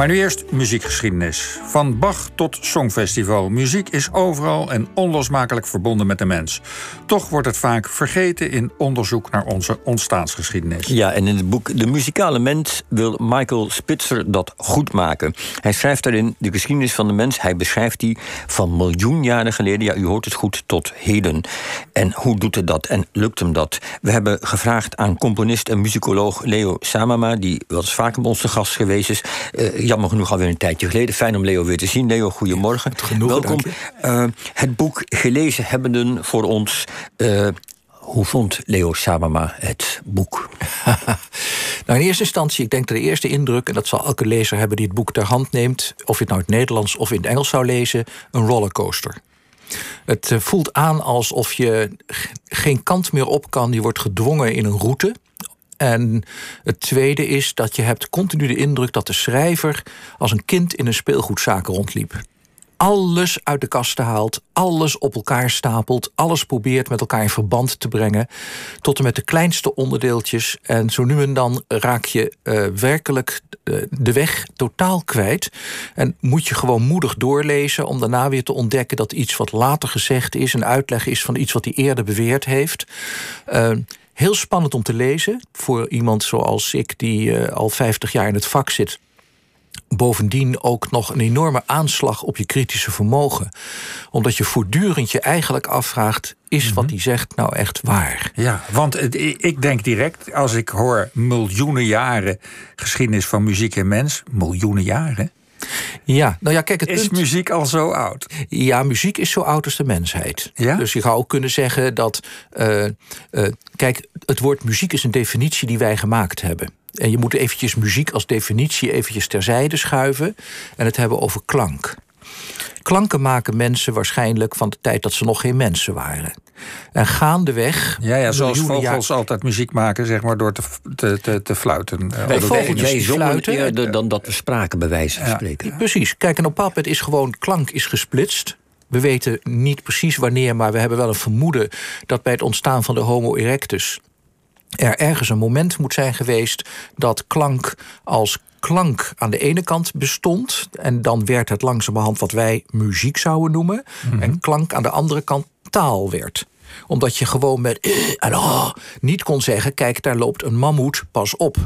Maar nu eerst muziekgeschiedenis. Van Bach tot Songfestival. Muziek is overal en onlosmakelijk verbonden met de mens. Toch wordt het vaak vergeten in onderzoek naar onze ontstaansgeschiedenis. Ja, en in het boek De muzikale mens wil Michael Spitzer dat goed maken. Hij schrijft daarin de geschiedenis van de mens. Hij beschrijft die van miljoen jaren geleden, ja, u hoort het goed, tot heden. En hoe doet hij dat en lukt hem dat? We hebben gevraagd aan componist en muzikoloog Leo Samama, die wel eens vaker bij ons te gast geweest is. Uh, jammer genoeg alweer een tijdje geleden. Fijn om Leo weer te zien. Leo, goedemorgen. Genoeg, Welkom. Uh, het boek Gelezen hebbenden voor ons. Uh, hoe vond Leo Samama het boek? nou, in eerste instantie, ik denk dat de eerste indruk, en dat zal elke lezer hebben die het boek ter hand neemt, of je het nou in het Nederlands of in het Engels zou lezen, een rollercoaster. Het voelt aan alsof je geen kant meer op kan. Je wordt gedwongen in een route. En het tweede is dat je hebt continu de indruk dat de schrijver als een kind in een speelgoedzaak rondliep. Alles uit de kasten haalt, alles op elkaar stapelt, alles probeert met elkaar in verband te brengen, tot en met de kleinste onderdeeltjes. En zo nu en dan raak je uh, werkelijk uh, de weg totaal kwijt. En moet je gewoon moedig doorlezen om daarna weer te ontdekken dat iets wat later gezegd is, een uitleg is van iets wat hij eerder beweerd heeft. Uh, Heel spannend om te lezen voor iemand zoals ik, die uh, al 50 jaar in het vak zit. Bovendien ook nog een enorme aanslag op je kritische vermogen. Omdat je voortdurend je eigenlijk afvraagt: is wat mhm. hij zegt nou echt waar? Ja, want ik denk direct, als ik hoor miljoenen jaren geschiedenis van muziek en mens, miljoenen jaren. Ja, nou ja, kijk, het is muziek al zo oud? Ja, muziek is zo oud als de mensheid. Ja? Dus je zou ook kunnen zeggen dat. Uh, uh, kijk, het woord muziek is een definitie die wij gemaakt hebben. En je moet eventjes muziek als definitie eventjes terzijde schuiven en het hebben over klank. Klanken maken mensen waarschijnlijk van de tijd dat ze nog geen mensen waren. En gaandeweg. Ja, ja zoals vogels altijd muziek maken, zeg maar, door te, te, te, te fluiten. Wij vogels fluiten. Eerder dan dat we spraken, bij wijze van spreken. precies. Kijk, en op Puppet is gewoon klank is gesplitst. We weten niet precies wanneer, maar we hebben wel een vermoeden dat bij het ontstaan van de Homo erectus er ergens een moment moet zijn geweest dat klank als klank aan de ene kant bestond. En dan werd het langzamerhand wat wij muziek zouden noemen. Mhm. En klank aan de andere kant taal werd omdat je gewoon met en oh, niet kon zeggen: kijk, daar loopt een mammoet, pas op.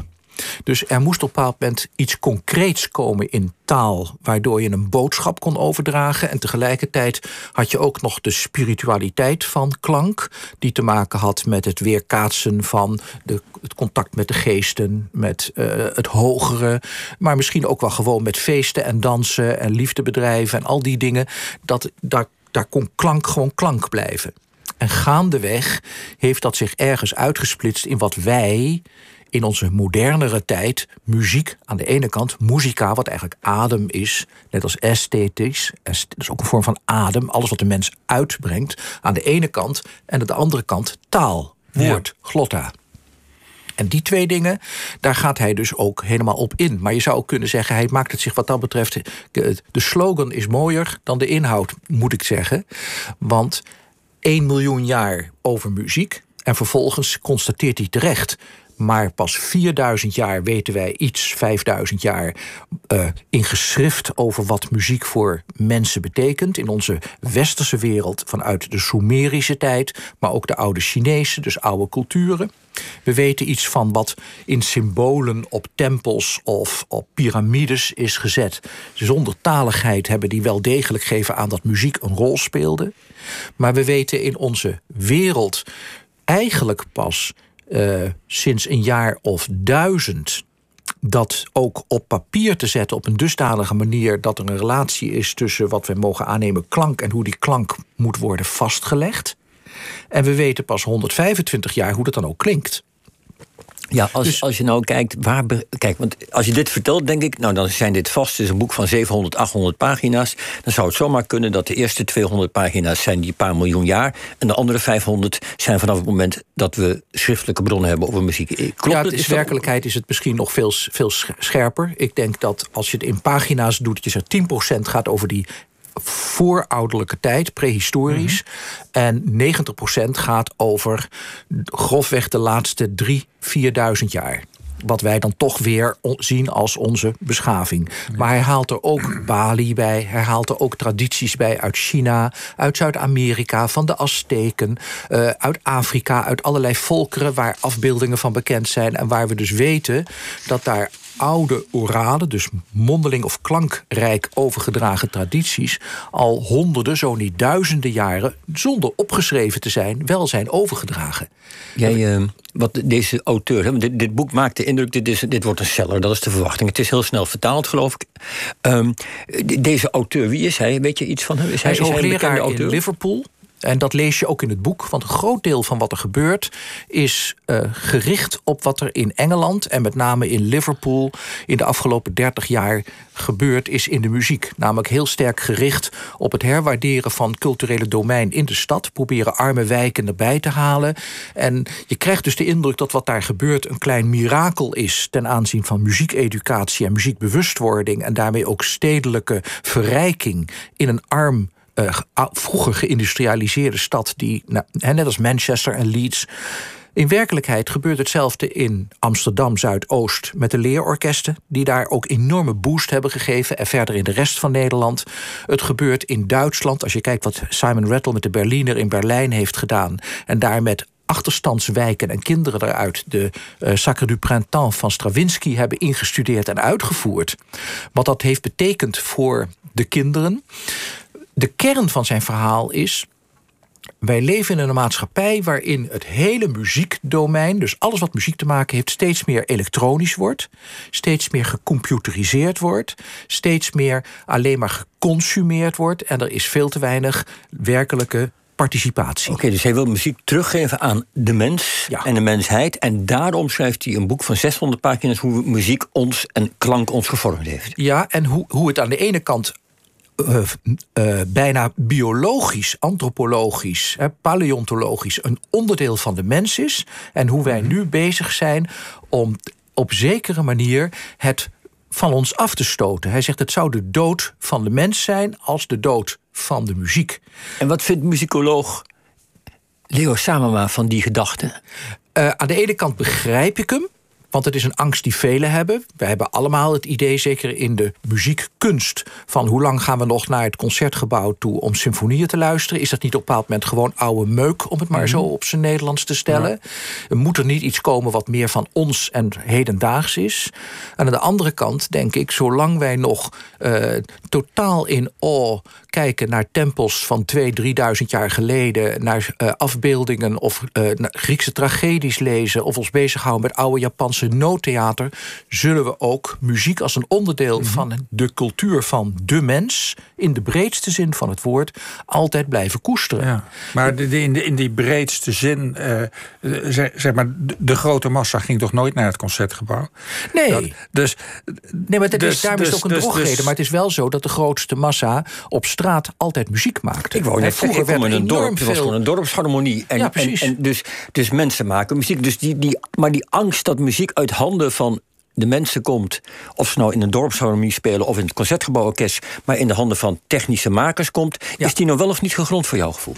Dus er moest op een bepaald moment iets concreets komen in taal, waardoor je een boodschap kon overdragen. En tegelijkertijd had je ook nog de spiritualiteit van klank, die te maken had met het weerkaatsen van de, het contact met de geesten, met uh, het hogere, maar misschien ook wel gewoon met feesten en dansen en liefdebedrijven en al die dingen. Dat, daar, daar kon klank gewoon klank blijven. En gaandeweg heeft dat zich ergens uitgesplitst in wat wij in onze modernere tijd muziek aan de ene kant, muzika, wat eigenlijk adem is, net als esthetisch, dat is ook een vorm van adem, alles wat de mens uitbrengt, aan de ene kant, en aan de andere kant taal, woord, glotta. En die twee dingen, daar gaat hij dus ook helemaal op in. Maar je zou ook kunnen zeggen, hij maakt het zich wat dat betreft. De slogan is mooier dan de inhoud, moet ik zeggen. Want 1 miljoen jaar over muziek. En vervolgens constateert hij terecht maar pas 4000 jaar weten wij iets, 5000 jaar uh, in geschrift over wat muziek voor mensen betekent. In onze westerse wereld vanuit de Sumerische tijd, maar ook de oude Chinese, dus oude culturen. We weten iets van wat in symbolen op tempels of op piramides is gezet. Zonder taligheid hebben die wel degelijk gegeven aan dat muziek een rol speelde. Maar we weten in onze wereld eigenlijk pas uh, sinds een jaar of duizend dat ook op papier te zetten op een dusdanige manier dat er een relatie is tussen wat we mogen aannemen klank en hoe die klank moet worden vastgelegd. En we weten pas 125 jaar hoe dat dan ook klinkt. Ja, als, dus, als je nou kijkt, waar. Kijk, want als je dit vertelt, denk ik. Nou, dan zijn dit vast. Het is een boek van 700, 800 pagina's. Dan zou het zomaar kunnen dat de eerste 200 pagina's zijn die paar miljoen jaar. En de andere 500 zijn vanaf het moment dat we schriftelijke bronnen hebben over muziek. Eh, klopt ja, het is werkelijkheid is het misschien nog veel, veel scherper. Ik denk dat als je het in pagina's doet, je zegt 10% gaat over die voorouderlijke tijd, prehistorisch. Mhm. En 90% gaat over grofweg de laatste drie, 4.000 jaar. wat wij dan toch weer zien als onze beschaving. Maar hij haalt er ook Bali bij, hij haalt er ook tradities bij uit China, uit Zuid-Amerika, van de Azteken, uh, uit Afrika, uit allerlei volkeren waar afbeeldingen van bekend zijn en waar we dus weten dat daar oude orale, dus mondeling of klankrijk overgedragen tradities, al honderden, zo niet duizenden jaren, zonder opgeschreven te zijn, wel zijn overgedragen. Jij, uh, wat deze auteur, dit, dit, boek maakt de indruk, dit, is, dit wordt een seller, dat is de verwachting. Het is heel snel vertaald, geloof ik. Um, deze auteur, wie is hij? Weet je iets van hem? Is hij, hij is, hoogleraar in Liverpool. En dat lees je ook in het boek, want een groot deel van wat er gebeurt is uh, gericht op wat er in Engeland en met name in Liverpool in de afgelopen 30 jaar gebeurd is in de muziek. Namelijk heel sterk gericht op het herwaarderen van culturele domein in de stad. Proberen arme wijken erbij te halen. En je krijgt dus de indruk dat wat daar gebeurt een klein mirakel is ten aanzien van muziekeducatie en muziekbewustwording. En daarmee ook stedelijke verrijking in een arm uh, vroeger geïndustrialiseerde stad, die, nou, net als Manchester en Leeds. In werkelijkheid gebeurt hetzelfde in Amsterdam Zuidoost met de leerorkesten, die daar ook enorme boost hebben gegeven. En verder in de rest van Nederland. Het gebeurt in Duitsland, als je kijkt wat Simon Rattle met de Berliner in Berlijn heeft gedaan. En daar met achterstandswijken en kinderen eruit de uh, Sacre du Printemps van Stravinsky hebben ingestudeerd en uitgevoerd. Wat dat heeft betekend voor de kinderen de kern van zijn verhaal is. Wij leven in een maatschappij waarin het hele muziekdomein, dus alles wat muziek te maken heeft, steeds meer elektronisch wordt, steeds meer gecomputeriseerd wordt, steeds meer alleen maar geconsumeerd wordt en er is veel te weinig werkelijke participatie. Oké, dus hij wil muziek teruggeven aan de mens en de mensheid. En daarom schrijft hij een boek van 600 pagina's hoe muziek ons en klank ons gevormd heeft. Ja, en hoe, hoe het aan de ene kant uh, uh, bijna biologisch, antropologisch, paleontologisch een onderdeel van de mens is. En hoe wij mhm. nu bezig zijn om op zekere manier het van ons af te stoten. Hij zegt het zou de dood van de mens zijn als de dood van de muziek. En wat vindt muzikoloog Leo Samama van die gedachte? aan de ene kant begrijp ik hem. Want het is een angst die velen hebben. We hebben allemaal het idee, zeker in de muziekkunst, van hoe lang gaan we nog naar het concertgebouw toe om symfonieën te luisteren? Is dat niet op een bepaald moment gewoon oude meuk, om het maar zo mhm. op zijn Nederlands te stellen? Er moet er niet iets komen wat meer van ons en hedendaags is? En aan de andere kant denk ik, zolang wij nog uh, totaal in awe kijken naar tempels van 2.000, 3.000 jaar geleden, naar uh, afbeeldingen of uh, Griekse tragedies lezen, of ons bezighouden met oude Japanse noodtheater, zullen we ook muziek als een onderdeel mhm. van de cultuur van de mens, in de breedste zin van het woord, altijd blijven koesteren. Ja, maar de, in, de, in die breedste zin, uh, zeg, zeg, maar, de, grote massa ging toch nooit naar het concertgebouw? Nee. Dat, dus, nee, maar dat dus, is, daarom dus, is het ook een dus, drogreden. Dus- maar het is wel zo dat de grootste massa op straat altijd muziek maakt. Ik woon net vroeger ik in een dorp. Het was gewoon een dorpsharmonie. En, ja, precies. En, dus, dus mensen maken muziek. Dus die, die, maar die angst dat muziek uit handen van de mensen komt, of ze nou in een dorpsharmonie spelen of in het concertgebouworkest, maar in de handen van technische makers komt, is die nou wel of niet gegrond voor jouw gevoel?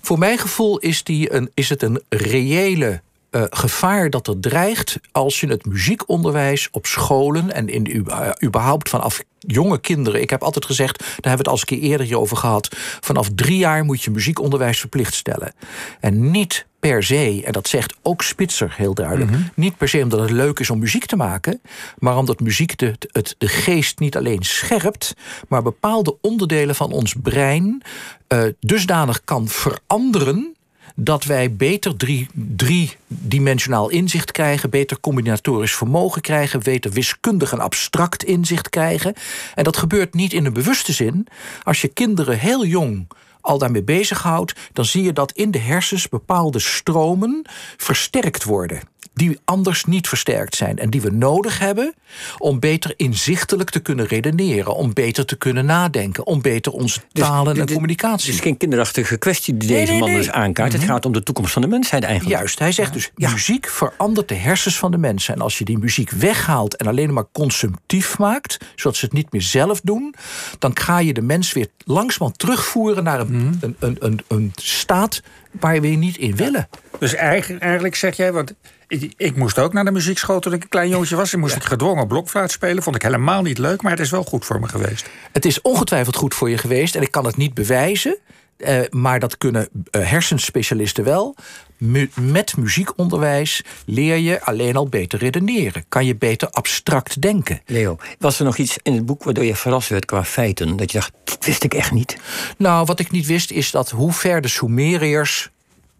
Voor mijn gevoel is, die een, is het een reële uh, gevaar dat er dreigt als je het muziekonderwijs op scholen en in, uh, überhaupt vanaf jonge kinderen. Ik heb altijd gezegd, daar hebben we het al eens een keer eerder over gehad. Vanaf drie jaar moet je muziekonderwijs verplicht stellen. En niet per se, en dat zegt ook Spitzer heel duidelijk, mhm. niet per se omdat het leuk is om muziek te maken, maar omdat muziek de, het, de geest niet alleen scherpt, maar bepaalde onderdelen van ons brein uh, dusdanig kan veranderen dat wij beter drie, driedimensionaal inzicht krijgen, beter combinatorisch vermogen krijgen, beter wiskundig en abstract inzicht krijgen. En dat gebeurt niet in een bewuste zin. Als je kinderen heel jong al daarmee bezighoudt, dan zie je dat in de hersens bepaalde stromen versterkt worden die anders niet versterkt zijn en die we nodig hebben om beter inzichtelijk te kunnen redeneren, om beter te kunnen nadenken, om beter onze dus talen en communicatie. Het is geen kinderachtige kwestie die deze man dus aankaart. Het mhm. gaat om de toekomst van de mensheid eigenlijk. Juist, hij zegt dus: muziek verandert de hersens van de mensen. En als je die muziek weghaalt en alleen maar consumptief maakt, zodat ze het niet meer zelf doen, dan ga je de mens weer langzaam terugvoeren naar een, mhm. een, een, een, een staat waar we niet in willen. Dus eigenlijk, eigenlijk zeg jij, want Ik, ik moest ook naar de muziekschool toen ik een klein jongetje was. En moest ik gedwongen blokfluit spelen. Vond ik helemaal niet leuk, maar het is wel goed voor me geweest. Het is ongetwijfeld goed voor je geweest. En ik kan het niet bewijzen. Uh, maar dat kunnen uh, hersenspecialisten wel. Mu met muziekonderwijs leer je alleen al beter redeneren. Kan je beter abstract denken. Leo, was er nog iets in het boek waardoor je verrast werd qua feiten? Dat je dacht, dat wist ik echt niet. Nou, wat ik niet wist is dat hoe ver de Sumeriërs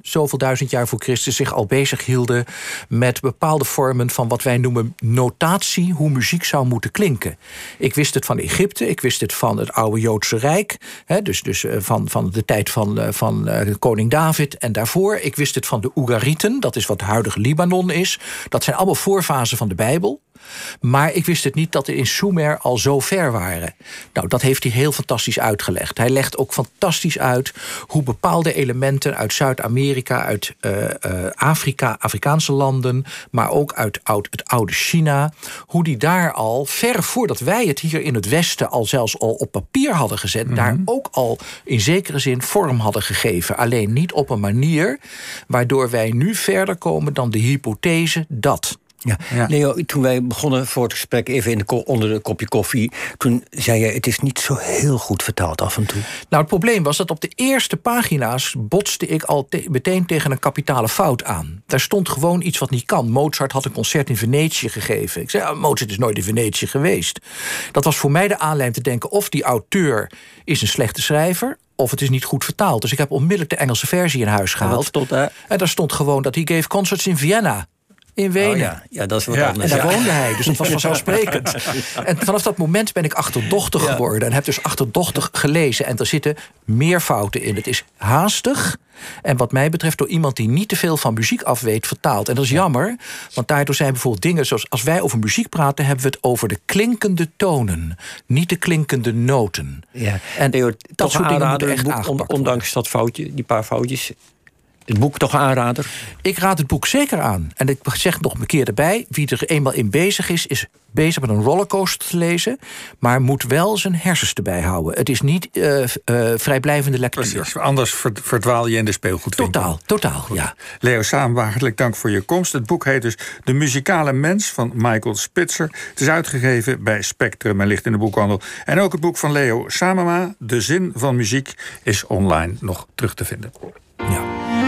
zoveel duizend jaar voor Christus zich al bezig hielden met bepaalde vormen van wat wij noemen notatie, hoe muziek zou moeten klinken. Ik wist het van Egypte, ik wist het van het oude Joodse Rijk, hè, dus, dus eh, van, van de tijd van, eh, van uh, koning David en daarvoor. Ik wist het van de Oegarieten, dat is wat huidige Libanon is. Dat zijn allemaal voorfasen van de Bijbel. Maar ik wist het niet dat we in Sumer al zo ver waren. Nou, dat heeft hij heel fantastisch uitgelegd. Hij legt ook fantastisch uit hoe bepaalde elementen uit Zuid-Amerika, uit uh, uh, Afrika, Afrikaanse landen, maar ook uit oud, het oude China, hoe die daar al, ver voordat wij het hier in het Westen al zelfs al op papier hadden gezet, mm -hmm. daar ook al in zekere zin vorm hadden gegeven. Alleen niet op een manier waardoor wij nu verder komen dan de hypothese dat. Ja. ja. Leo, toen wij begonnen voor het gesprek, even in de onder een kopje koffie, toen zei je: het is niet zo heel goed vertaald af en toe. Nou, het probleem was dat op de eerste pagina's botste ik al te meteen tegen een kapitale fout aan. Daar stond gewoon iets wat niet kan. Mozart had een concert in Venetië gegeven. Ik zei: oh, Mozart is nooit in Venetië geweest. Dat was voor mij de aanleiding te denken: of die auteur is een slechte schrijver, of het is niet goed vertaald. Dus ik heb onmiddellijk de Engelse versie in huis gehaald. Stond? En daar stond gewoon dat hij gave concerts in Vienna in Wenen. Oh ja. ja, dat is wat ja. anders. En daar ja. woonde hij, dus dat was vanzelfsprekend. En vanaf dat moment ben ik achterdochtig ja. geworden. En heb dus achterdochtig gelezen. En er zitten meer fouten in. Het is haastig. En wat mij betreft door iemand die niet te veel van muziek af weet vertaald. En dat is jammer, want daardoor zijn bijvoorbeeld dingen zoals... als wij over muziek praten, hebben we het over de klinkende tonen. Niet de klinkende noten. Ja. En Theo, dat soort dingen moeten echt boek, aangepakt Ondanks dat foutje, die paar foutjes... Het boek toch aanrader? Ik raad het boek zeker aan. En ik zeg nog een keer erbij: wie er eenmaal in bezig is, is bezig met een rollercoaster te lezen, maar moet wel zijn hersens erbij houden. Het is niet uh, uh, vrijblijvende lectuur. Precies, anders verdwaal je in de speelgoedwinkel. Totaal, totaal, ja. Leo Samen, hartelijk dank voor je komst. Het boek heet dus De muzikale mens van Michael Spitzer. Het is uitgegeven bij Spectrum en ligt in de boekhandel. En ook het boek van Leo Samema, De zin van muziek, is online nog terug te vinden.